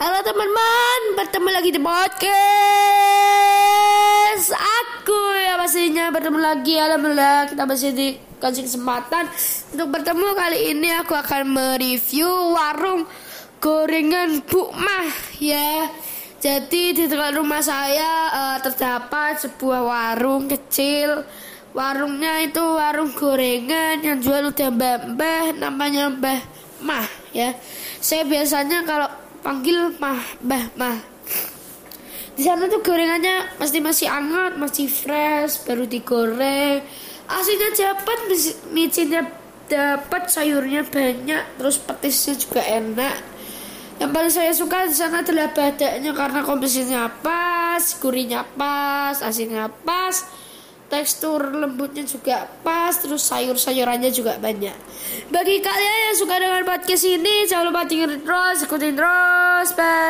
Halo teman-teman, bertemu lagi di podcast Aku ya pastinya bertemu lagi. Alhamdulillah kita masih dikasih kesempatan Untuk bertemu. Kali ini aku akan mereview warung gorengan Bu Mah ya. Jadi di dekat rumah saya uh, terdapat sebuah warung kecil. Warungnya itu warung gorengan yang jual udah mbah-mbah namanya Mbah Mah ya. Saya biasanya kalau panggil mah bah mah. Di sana tuh gorengannya pasti masih hangat masih fresh baru digoreng. Aslinya dapat micinnya dapat sayurnya banyak terus petisnya juga enak. Yang paling saya suka di sana adalah badaknya karena komposisinya pas gurihnya pas asinnya pas tekstur lembutnya juga pas terus sayur-sayurannya juga banyak. Bagi kalian yang suka dengan podcast ini jangan lupa tinggalin terus ikutin terus bye